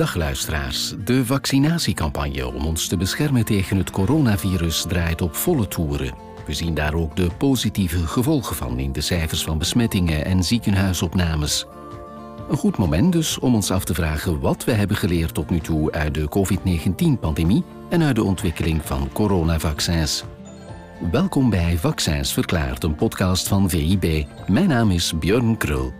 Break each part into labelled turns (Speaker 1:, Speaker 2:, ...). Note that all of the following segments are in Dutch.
Speaker 1: Dag luisteraars. De vaccinatiecampagne om ons te beschermen tegen het coronavirus draait op volle toeren. We zien daar ook de positieve gevolgen van in de cijfers van besmettingen en ziekenhuisopnames. Een goed moment dus om ons af te vragen wat we hebben geleerd tot nu toe uit de COVID-19-pandemie en uit de ontwikkeling van coronavaccins. Welkom bij Vaccins Verklaard, een podcast van VIB. Mijn naam is Björn Krul.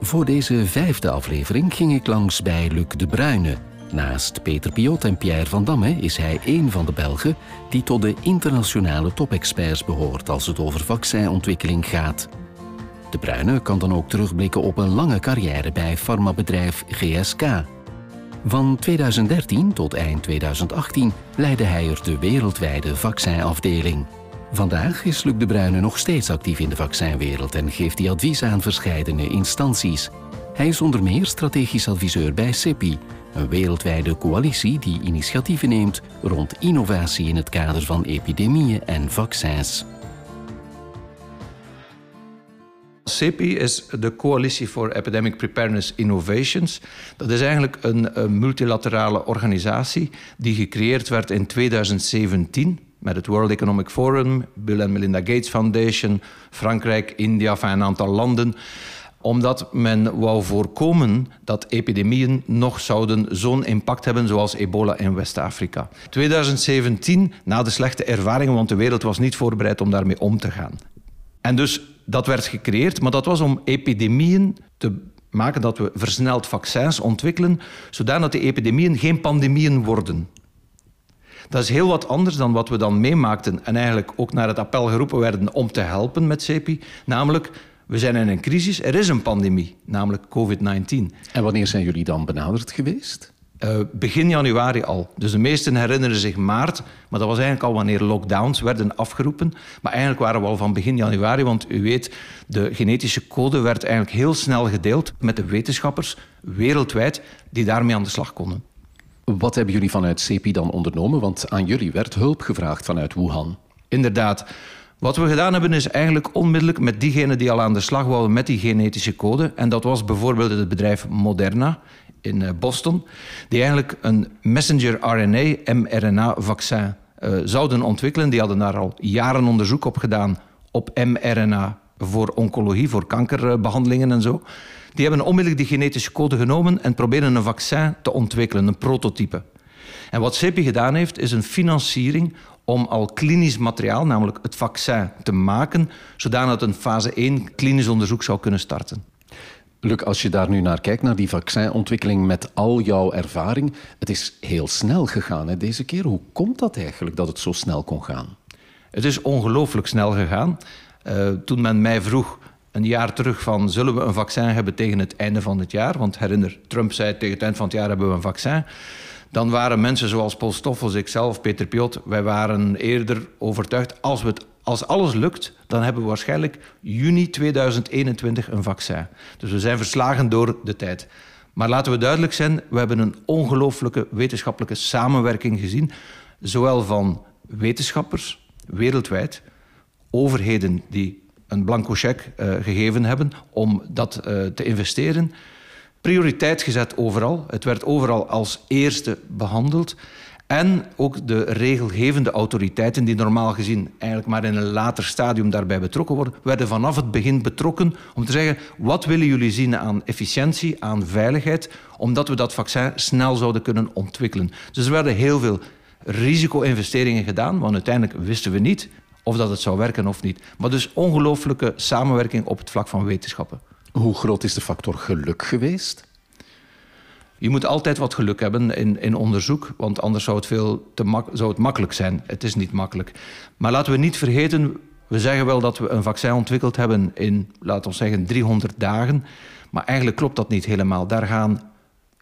Speaker 1: Voor deze vijfde aflevering ging ik langs bij Luc de Bruyne. Naast Peter Piot en Pierre van Damme is hij één van de Belgen die tot de internationale topexperts behoort als het over vaccinontwikkeling gaat. De Bruyne kan dan ook terugblikken op een lange carrière bij farmabedrijf GSK. Van 2013 tot eind 2018 leidde hij er de wereldwijde vaccinafdeling. Vandaag is Luc de Bruyne nog steeds actief in de vaccinwereld en geeft hij advies aan verschillende instanties. Hij is onder meer strategisch adviseur bij CEPI, een wereldwijde coalitie die initiatieven neemt rond innovatie in het kader van epidemieën en vaccins.
Speaker 2: CEPI is de Coalitie for Epidemic Preparedness Innovations. Dat is eigenlijk een, een multilaterale organisatie die gecreëerd werd in 2017 met het World Economic Forum, Bill and Melinda Gates Foundation, Frankrijk, India, van een aantal landen omdat men wou voorkomen dat epidemieën nog zouden zo'n impact hebben zoals ebola in West-Afrika. 2017, na de slechte ervaringen, want de wereld was niet voorbereid om daarmee om te gaan. En dus dat werd gecreëerd, maar dat was om epidemieën te maken dat we versneld vaccins ontwikkelen, zodat die epidemieën geen pandemieën worden. Dat is heel wat anders dan wat we dan meemaakten en eigenlijk ook naar het appel geroepen werden om te helpen met CEPI. Namelijk, we zijn in een crisis, er is een pandemie, namelijk COVID-19.
Speaker 1: En wanneer zijn jullie dan benaderd geweest?
Speaker 2: Uh, begin januari al. Dus de meesten herinneren zich maart, maar dat was eigenlijk al wanneer lockdowns werden afgeroepen. Maar eigenlijk waren we al van begin januari, want u weet, de genetische code werd eigenlijk heel snel gedeeld met de wetenschappers wereldwijd die daarmee aan de slag konden.
Speaker 1: Wat hebben jullie vanuit CEPI dan ondernomen? Want aan jullie werd hulp gevraagd vanuit Wuhan.
Speaker 2: Inderdaad. Wat we gedaan hebben is eigenlijk onmiddellijk met diegenen die al aan de slag wouden met die genetische code. En dat was bijvoorbeeld het bedrijf Moderna in eh, Boston, die eigenlijk een messenger RNA, mRNA-vaccin eh, zouden ontwikkelen. Die hadden daar al jaren onderzoek op gedaan op mRNA voor oncologie, voor kankerbehandelingen en zo. Die hebben onmiddellijk die genetische code genomen en proberen een vaccin te ontwikkelen, een prototype. En wat CEPI gedaan heeft, is een financiering om al klinisch materiaal, namelijk het vaccin, te maken, zodat een fase 1 klinisch onderzoek zou kunnen starten.
Speaker 1: Luc, als je daar nu naar kijkt, naar die vaccinontwikkeling met al jouw ervaring, het is heel snel gegaan hè, deze keer. Hoe komt dat eigenlijk dat het zo snel kon gaan?
Speaker 2: Het is ongelooflijk snel gegaan. Uh, toen men mij vroeg, een jaar terug van zullen we een vaccin hebben tegen het einde van het jaar? Want herinner, Trump zei tegen het eind van het jaar hebben we een vaccin. Dan waren mensen zoals Paul Stoffels, ikzelf, Peter Piot, wij waren eerder overtuigd als, we het, als alles lukt, dan hebben we waarschijnlijk juni 2021 een vaccin. Dus we zijn verslagen door de tijd. Maar laten we duidelijk zijn, we hebben een ongelooflijke wetenschappelijke samenwerking gezien, zowel van wetenschappers wereldwijd, overheden die een blanco cheque uh, gegeven hebben om dat uh, te investeren. Prioriteit gezet overal. Het werd overal als eerste behandeld. En ook de regelgevende autoriteiten, die normaal gezien eigenlijk maar in een later stadium daarbij betrokken worden, werden vanaf het begin betrokken om te zeggen: wat willen jullie zien aan efficiëntie, aan veiligheid, omdat we dat vaccin snel zouden kunnen ontwikkelen. Dus er werden heel veel risico-investeringen gedaan, want uiteindelijk wisten we niet of dat het zou werken of niet. Maar dus ongelooflijke samenwerking op het vlak van wetenschappen.
Speaker 1: Hoe groot is de factor geluk geweest?
Speaker 2: Je moet altijd wat geluk hebben in, in onderzoek, want anders zou het, veel te mak zou het makkelijk zijn. Het is niet makkelijk. Maar laten we niet vergeten, we zeggen wel dat we een vaccin ontwikkeld hebben in, laten we zeggen, 300 dagen. Maar eigenlijk klopt dat niet helemaal. Daar gaan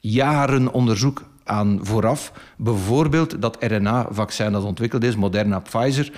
Speaker 2: jaren onderzoek aan vooraf. Bijvoorbeeld dat RNA-vaccin dat ontwikkeld is, Moderna Pfizer.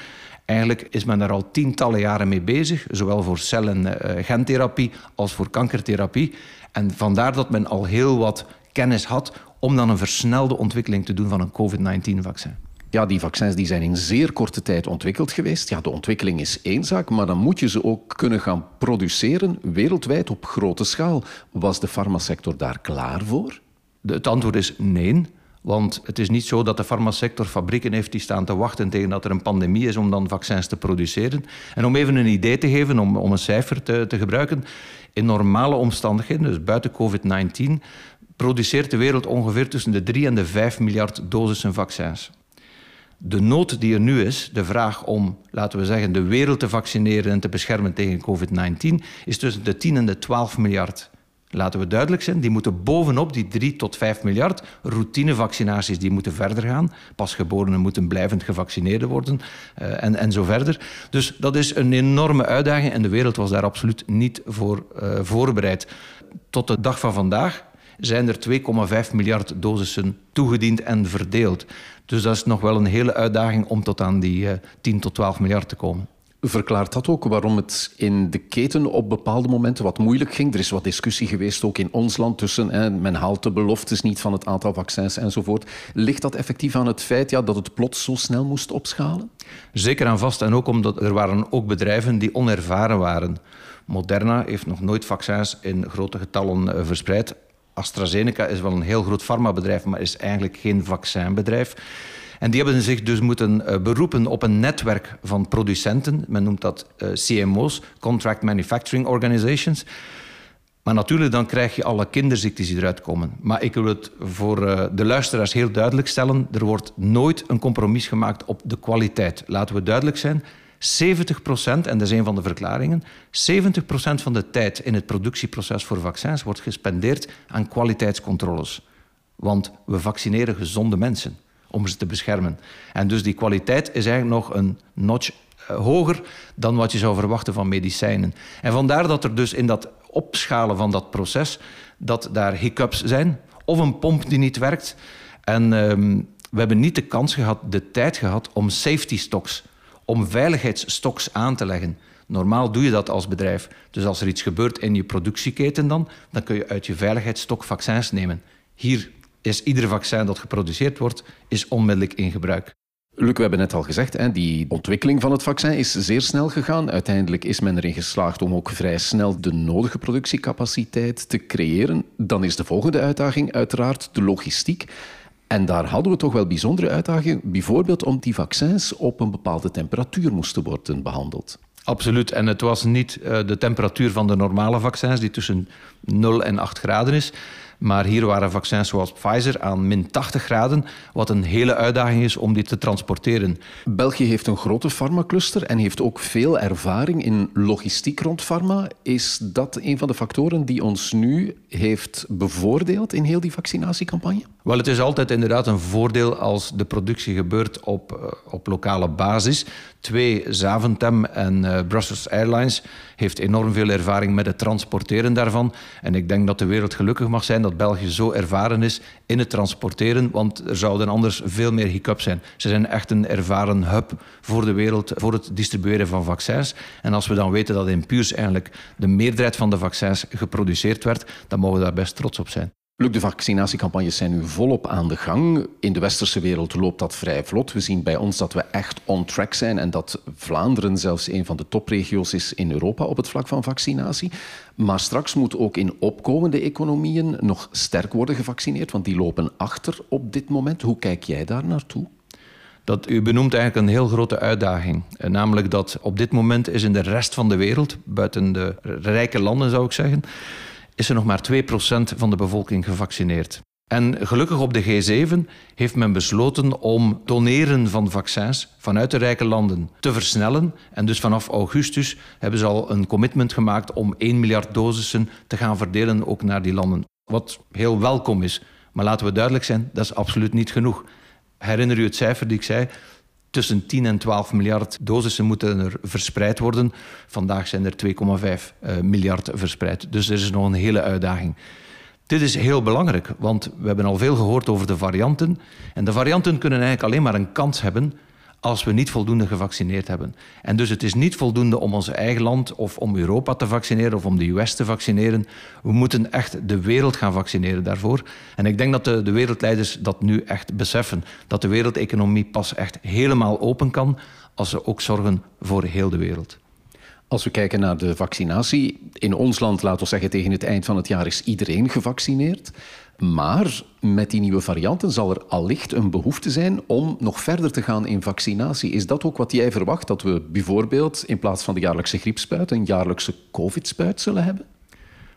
Speaker 2: Eigenlijk is men daar al tientallen jaren mee bezig, zowel voor cel- en uh, gentherapie als voor kankertherapie. En vandaar dat men al heel wat kennis had om dan een versnelde ontwikkeling te doen van een COVID-19-vaccin.
Speaker 1: Ja, die vaccins die zijn in zeer korte tijd ontwikkeld geweest. Ja, de ontwikkeling is één zaak, maar dan moet je ze ook kunnen gaan produceren wereldwijd op grote schaal. Was de farmasector daar klaar voor?
Speaker 2: Het antwoord is nee. Want het is niet zo dat de farmasector fabrieken heeft die staan te wachten tegen dat er een pandemie is om dan vaccins te produceren. En om even een idee te geven, om, om een cijfer te, te gebruiken. In normale omstandigheden, dus buiten COVID-19, produceert de wereld ongeveer tussen de 3 en de 5 miljard dosissen vaccins. De nood die er nu is, de vraag om, laten we zeggen, de wereld te vaccineren en te beschermen tegen COVID-19, is tussen de 10 en de 12 miljard. Laten we duidelijk zijn, die moeten bovenop die 3 tot 5 miljard routinevaccinaties, die moeten verder gaan. Pasgeborenen moeten blijvend gevaccineerd worden uh, en, en zo verder. Dus dat is een enorme uitdaging en de wereld was daar absoluut niet voor uh, voorbereid. Tot de dag van vandaag zijn er 2,5 miljard dosissen toegediend en verdeeld. Dus dat is nog wel een hele uitdaging om tot aan die uh, 10 tot 12 miljard te komen.
Speaker 1: Verklaart dat ook waarom het in de keten op bepaalde momenten wat moeilijk ging? Er is wat discussie geweest ook in ons land tussen hè, men haalt de beloftes niet van het aantal vaccins enzovoort. Ligt dat effectief aan het feit ja, dat het plots zo snel moest opschalen?
Speaker 2: Zeker aan vast en ook omdat er waren ook bedrijven die onervaren waren. Moderna heeft nog nooit vaccins in grote getallen uh, verspreid. AstraZeneca is wel een heel groot farmabedrijf, maar is eigenlijk geen vaccinbedrijf. En die hebben zich dus moeten uh, beroepen op een netwerk van producenten. Men noemt dat uh, CMO's, Contract Manufacturing Organizations. Maar natuurlijk, dan krijg je alle kinderziektes die eruit komen. Maar ik wil het voor uh, de luisteraars heel duidelijk stellen. Er wordt nooit een compromis gemaakt op de kwaliteit. Laten we duidelijk zijn. 70 procent, en dat is een van de verklaringen, 70 procent van de tijd in het productieproces voor vaccins wordt gespendeerd aan kwaliteitscontroles. Want we vaccineren gezonde mensen om ze te beschermen. En dus die kwaliteit is eigenlijk nog een notch uh, hoger dan wat je zou verwachten van medicijnen. En vandaar dat er dus in dat opschalen van dat proces, dat daar hiccups zijn, of een pomp die niet werkt. En um, we hebben niet de kans gehad, de tijd gehad om safety stocks, om veiligheidsstocks aan te leggen. Normaal doe je dat als bedrijf. Dus als er iets gebeurt in je productieketen dan, dan kun je uit je veiligheidsstok vaccins nemen. Hier is ieder vaccin dat geproduceerd wordt, is onmiddellijk in gebruik.
Speaker 1: Luc, we hebben net al gezegd, hè, die ontwikkeling van het vaccin is zeer snel gegaan. Uiteindelijk is men erin geslaagd om ook vrij snel de nodige productiecapaciteit te creëren. Dan is de volgende uitdaging uiteraard de logistiek. En daar hadden we toch wel bijzondere uitdagingen, bijvoorbeeld om die vaccins op een bepaalde temperatuur moesten worden behandeld.
Speaker 2: Absoluut. En het was niet uh, de temperatuur van de normale vaccins, die tussen 0 en 8 graden is. Maar hier waren vaccins zoals Pfizer aan min 80 graden, wat een hele uitdaging is om die te transporteren.
Speaker 1: België heeft een grote farmacluster en heeft ook veel ervaring in logistiek rond farma. Is dat een van de factoren die ons nu heeft bevoordeeld in heel die vaccinatiecampagne?
Speaker 2: Wel, het is altijd inderdaad een voordeel als de productie gebeurt op, uh, op lokale basis. Twee, Zaventem en uh, Brussels Airlines heeft enorm veel ervaring met het transporteren daarvan. En ik denk dat de wereld gelukkig mag zijn dat België zo ervaren is in het transporteren, want er zouden anders veel meer hiccups zijn. Ze zijn echt een ervaren hub voor de wereld, voor het distribueren van vaccins. En als we dan weten dat in Puurs eigenlijk de meerderheid van de vaccins geproduceerd werd, dan mogen we daar best trots op zijn.
Speaker 1: Luc, de vaccinatiecampagnes zijn nu volop aan de gang. In de westerse wereld loopt dat vrij vlot. We zien bij ons dat we echt on track zijn en dat Vlaanderen zelfs een van de topregio's is in Europa op het vlak van vaccinatie. Maar straks moet ook in opkomende economieën nog sterk worden gevaccineerd, want die lopen achter op dit moment. Hoe kijk jij daar naartoe?
Speaker 2: Dat, u benoemt eigenlijk een heel grote uitdaging. Namelijk dat op dit moment is in de rest van de wereld, buiten de rijke landen zou ik zeggen, is er nog maar 2% van de bevolking gevaccineerd. En gelukkig op de G7 heeft men besloten om doneren van vaccins vanuit de rijke landen te versnellen. En dus vanaf augustus hebben ze al een commitment gemaakt om 1 miljard dosissen te gaan verdelen ook naar die landen. Wat heel welkom is. Maar laten we duidelijk zijn, dat is absoluut niet genoeg. Herinner u het cijfer die ik zei? Tussen 10 en 12 miljard dosissen moeten er verspreid worden. Vandaag zijn er 2,5 uh, miljard verspreid. Dus er is nog een hele uitdaging. Dit is heel belangrijk, want we hebben al veel gehoord over de varianten. En de varianten kunnen eigenlijk alleen maar een kans hebben als we niet voldoende gevaccineerd hebben. En dus het is niet voldoende om ons eigen land of om Europa te vaccineren of om de US te vaccineren. We moeten echt de wereld gaan vaccineren daarvoor. En ik denk dat de, de wereldleiders dat nu echt beseffen. Dat de wereldeconomie pas echt helemaal open kan als ze ook zorgen voor heel de wereld.
Speaker 1: Als we kijken naar de vaccinatie, in ons land, laten we zeggen tegen het eind van het jaar, is iedereen gevaccineerd. Maar met die nieuwe varianten zal er allicht een behoefte zijn om nog verder te gaan in vaccinatie. Is dat ook wat jij verwacht? Dat we bijvoorbeeld in plaats van de jaarlijkse griepspuit een jaarlijkse covid-spuit zullen hebben?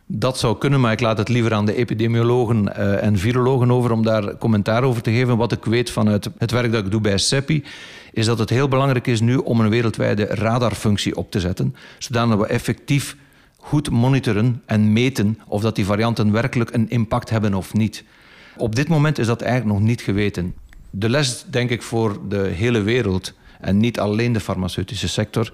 Speaker 2: Dat zou kunnen, maar ik laat het liever aan de epidemiologen uh, en virologen over om daar commentaar over te geven. Wat ik weet vanuit het werk dat ik doe bij CEPI, is dat het heel belangrijk is nu om een wereldwijde radarfunctie op te zetten, zodat we effectief goed monitoren en meten of dat die varianten werkelijk een impact hebben of niet. Op dit moment is dat eigenlijk nog niet geweten. De les, denk ik, voor de hele wereld en niet alleen de farmaceutische sector,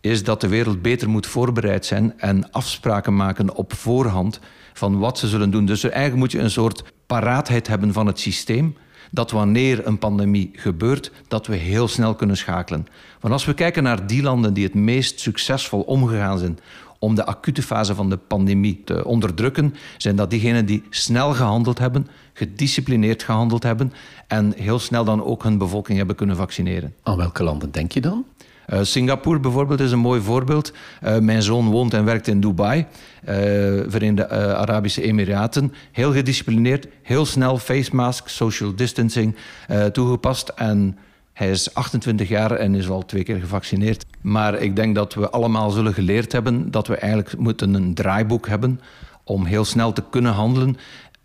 Speaker 2: is dat de wereld beter moet voorbereid zijn en afspraken maken op voorhand van wat ze zullen doen. Dus eigenlijk moet je een soort paraatheid hebben van het systeem, dat wanneer een pandemie gebeurt, dat we heel snel kunnen schakelen. Want als we kijken naar die landen die het meest succesvol omgegaan zijn om de acute fase van de pandemie te onderdrukken, zijn dat diegenen die snel gehandeld hebben, gedisciplineerd gehandeld hebben en heel snel dan ook hun bevolking hebben kunnen vaccineren.
Speaker 1: Aan welke landen denk je dan?
Speaker 2: Uh, Singapore bijvoorbeeld is een mooi voorbeeld. Uh, mijn zoon woont en werkt in Dubai, uh, Verenigde Arabische Emiraten. Heel gedisciplineerd, heel snel face mask, social distancing toegepast. En hij is 28 jaar en is al twee keer gevaccineerd. Maar ik denk dat we allemaal zullen geleerd hebben dat we eigenlijk moeten een draaiboek hebben om heel snel te kunnen handelen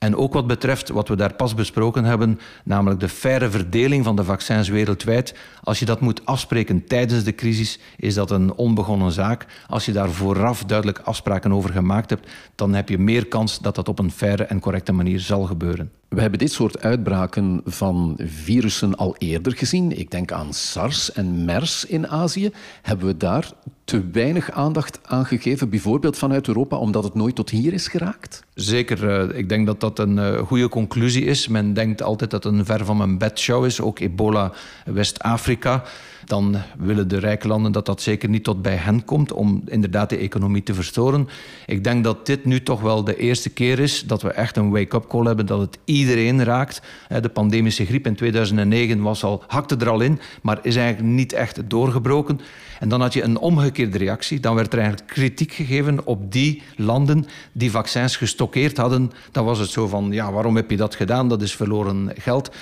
Speaker 2: en ook wat betreft wat we daar pas besproken hebben, namelijk de faire verdeling van de vaccins wereldwijd. Als je dat moet afspreken tijdens de crisis, is dat een onbegonnen zaak. Als je daar vooraf duidelijk afspraken over gemaakt hebt, dan heb je meer kans dat dat op een faire en correcte manier zal gebeuren.
Speaker 1: We hebben dit soort uitbraken van virussen al eerder gezien. Ik denk aan SARS en MERS in Azië. Hebben we daar te weinig aandacht aan gegeven, bijvoorbeeld vanuit Europa, omdat het nooit tot hier is geraakt?
Speaker 2: Zeker. Eh, ik denk dat dat een eh, goede conclusie is. Men denkt altijd dat het een ver van mijn bedshow is. Ook ebola West-Afrika dan willen de rijke landen dat dat zeker niet tot bij hen komt om inderdaad de economie te verstoren. Ik denk dat dit nu toch wel de eerste keer is dat we echt een wake-up call hebben, dat het iedereen raakt. De pandemische griep in 2009 was al, hakte er al in, maar is eigenlijk niet echt doorgebroken. En dan had je een omgekeerde reactie. Dan werd er eigenlijk kritiek gegeven op die landen die vaccins gestockeerd hadden. Dan was het zo van, ja, waarom heb je dat gedaan? Dat is verloren geld.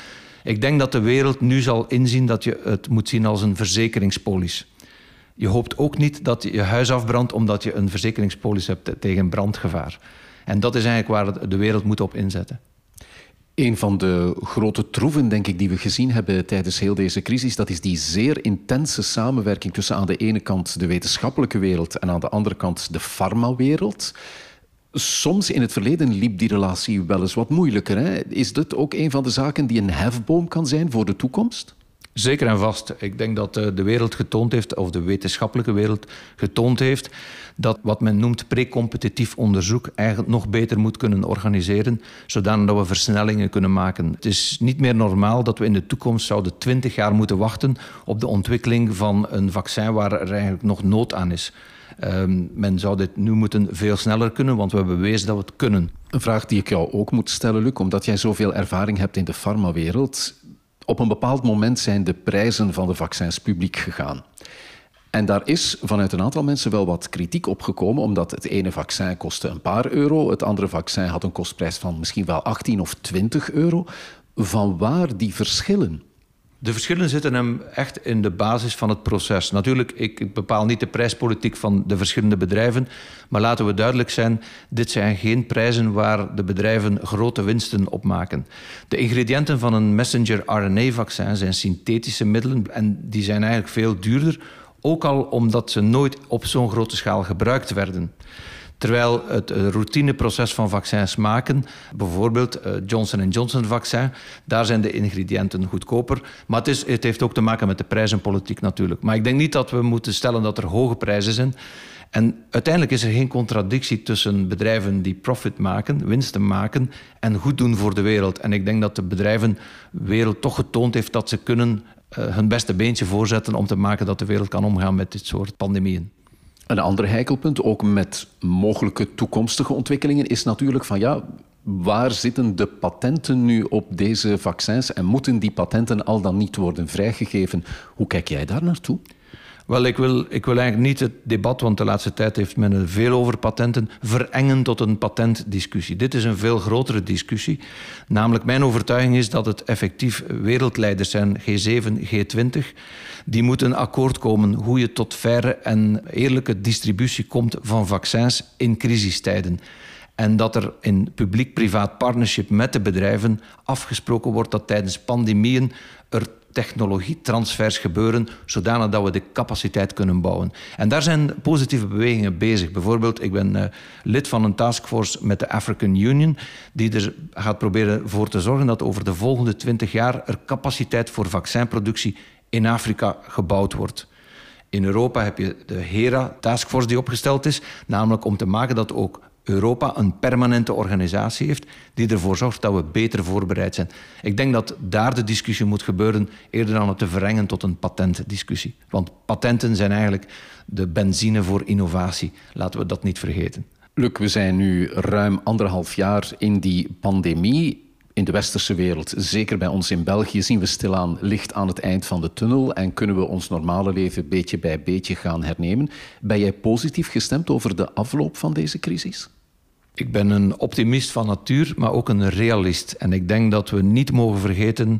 Speaker 2: Ik denk dat de wereld nu zal inzien dat je het moet zien als een verzekeringspolis. Je hoopt ook niet dat je huis afbrandt omdat je een verzekeringspolis hebt tegen brandgevaar. En dat is eigenlijk waar de wereld moet op inzetten.
Speaker 1: Een van de grote troeven, denk ik, die we gezien hebben tijdens heel deze crisis, dat is die zeer intense samenwerking tussen aan de ene kant de wetenschappelijke wereld en aan de andere kant de farmawereld. Soms in het verleden liep die relatie wel eens wat moeilijker. Hè? Is dit ook een van de zaken die een hefboom kan zijn voor de toekomst?
Speaker 2: Zeker en vast. Ik denk dat eh, de wereld getoond heeft, of de wetenschappelijke wereld getoond heeft, dat wat men noemt precompetitief onderzoek eigenlijk nog beter moet kunnen organiseren, zodat we versnellingen kunnen maken. Het is niet meer normaal dat we in de toekomst zouden twintig jaar moeten wachten op de ontwikkeling van een vaccin waar er eigenlijk nog nood aan is. Um, men zou dit nu moeten veel sneller kunnen, want we hebben bewezen dat we het kunnen.
Speaker 1: Een vraag die ik jou ook moet stellen, Luc, omdat jij zoveel ervaring hebt in de farmawereld. Op een bepaald moment zijn de prijzen van de vaccins publiek gegaan. En daar is vanuit een aantal mensen wel wat kritiek op gekomen, omdat het ene vaccin kostte een paar euro, het andere vaccin had een kostprijs van misschien wel 18 of 20 euro. Van waar die verschillen?
Speaker 2: De verschillen zitten hem echt in de basis van het proces. Natuurlijk, ik bepaal niet de prijspolitiek van de verschillende bedrijven, maar laten we duidelijk zijn, dit zijn geen prijzen waar de bedrijven grote winsten op maken. De ingrediënten van een messenger RNA-vaccin zijn synthetische middelen en die zijn eigenlijk veel duurder, ook al omdat ze nooit op zo'n grote schaal gebruikt werden. Terwijl het eh, routineproces van vaccins maken, bijvoorbeeld uh, Johnson Johnson vaccin, daar zijn de ingrediënten goedkoper. Maar het, is, het heeft ook te maken met de prijzenpolitiek natuurlijk. Maar ik denk niet dat we moeten stellen dat er hoge prijzen zijn. En uiteindelijk is er geen contradictie tussen bedrijven die profit maken, winsten maken en goed doen voor de wereld. En ik denk dat de bedrijvenwereld toch getoond heeft dat ze kunnen uh, hun beste beentje voorzetten om te maken dat de wereld kan omgaan met dit soort pandemieën.
Speaker 1: Een ander heikelpunt, ook met mogelijke toekomstige ontwikkelingen, is natuurlijk van ja, waar zitten de patenten nu op deze vaccins en moeten die patenten al dan niet worden vrijgegeven? Hoe kijk jij daar naartoe?
Speaker 2: Wel, ik wil, ik wil eigenlijk niet het debat, want de laatste tijd heeft men er veel over patenten, verengen tot een patentdiscussie. Dit is een veel grotere discussie. Namelijk, mijn overtuiging is dat het effectief wereldleiders zijn, G7, G20, die moeten akkoord komen hoe je tot faire en eerlijke distributie komt van vaccins in crisistijden. En dat er in publiek-privaat partnership met de bedrijven afgesproken wordt dat tijdens pandemieën er technologietransfers gebeuren, zodanig dat we de capaciteit kunnen bouwen. En daar zijn positieve bewegingen bezig. Bijvoorbeeld, ik ben uh, lid van een taskforce met de African Union, die er gaat proberen voor te zorgen dat over de volgende twintig jaar er capaciteit voor vaccinproductie in Afrika gebouwd wordt. In Europa heb je de HERA-taskforce die opgesteld is, namelijk om te maken dat ook Europa een permanente organisatie heeft die ervoor zorgt dat we beter voorbereid zijn. Ik denk dat daar de discussie moet gebeuren eerder dan het te verrengen tot een patentdiscussie. Want patenten zijn eigenlijk de benzine voor innovatie. Laten we dat niet vergeten.
Speaker 1: Luc, we zijn nu ruim anderhalf jaar in die pandemie in de westerse wereld, zeker bij ons in België, zien we stilaan licht aan het eind van de tunnel en kunnen we ons normale leven beetje bij beetje gaan hernemen. Ben jij positief gestemd over de afloop van deze crisis?
Speaker 2: Ik ben een optimist van natuur, maar ook een realist. En ik denk dat we niet mogen vergeten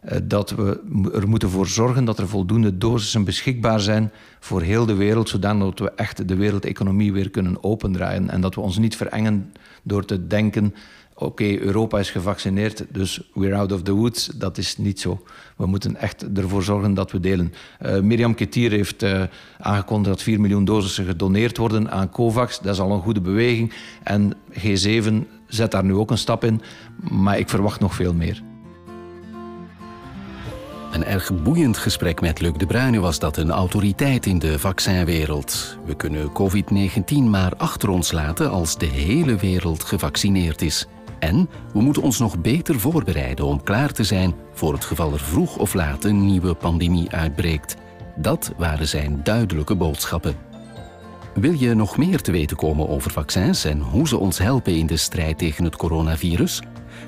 Speaker 2: eh, dat we er moeten voor zorgen dat er voldoende dosissen beschikbaar zijn voor heel de wereld, zodat we echt de wereldeconomie weer kunnen opendraaien. En dat we ons niet verengen door te denken oké, Europa is gevaccineerd, dus we're out of the woods. Dat is niet zo. We moeten echt ervoor zorgen dat we delen. Uh, Mirjam Ketier heeft uh, aangekondigd dat 4 miljoen dosissen gedoneerd worden aan COVAX. Dat is al een goede beweging. En G7 zet daar nu ook een stap in, maar ik verwacht nog veel meer.
Speaker 1: Een erg boeiend gesprek met Luc de Bruyne was dat een autoriteit in de vaccinwereld. We kunnen COVID-19 maar achter ons laten als de hele wereld gevaccineerd is. En we moeten ons nog beter voorbereiden om klaar te zijn voor het geval er vroeg of laat een nieuwe pandemie uitbreekt. Dat waren zijn duidelijke boodschappen. Wil je nog meer te weten komen over vaccins en hoe ze ons helpen in de strijd tegen het coronavirus?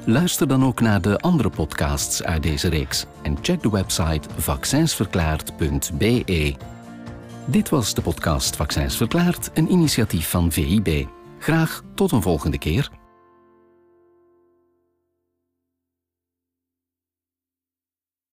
Speaker 1: Luister dan ook naar de andere podcasts uit deze reeks en check de website vaccinsverklaard.be. Dit was de podcast Vaccins Verklaard, een initiatief van VIB. Graag tot een volgende keer.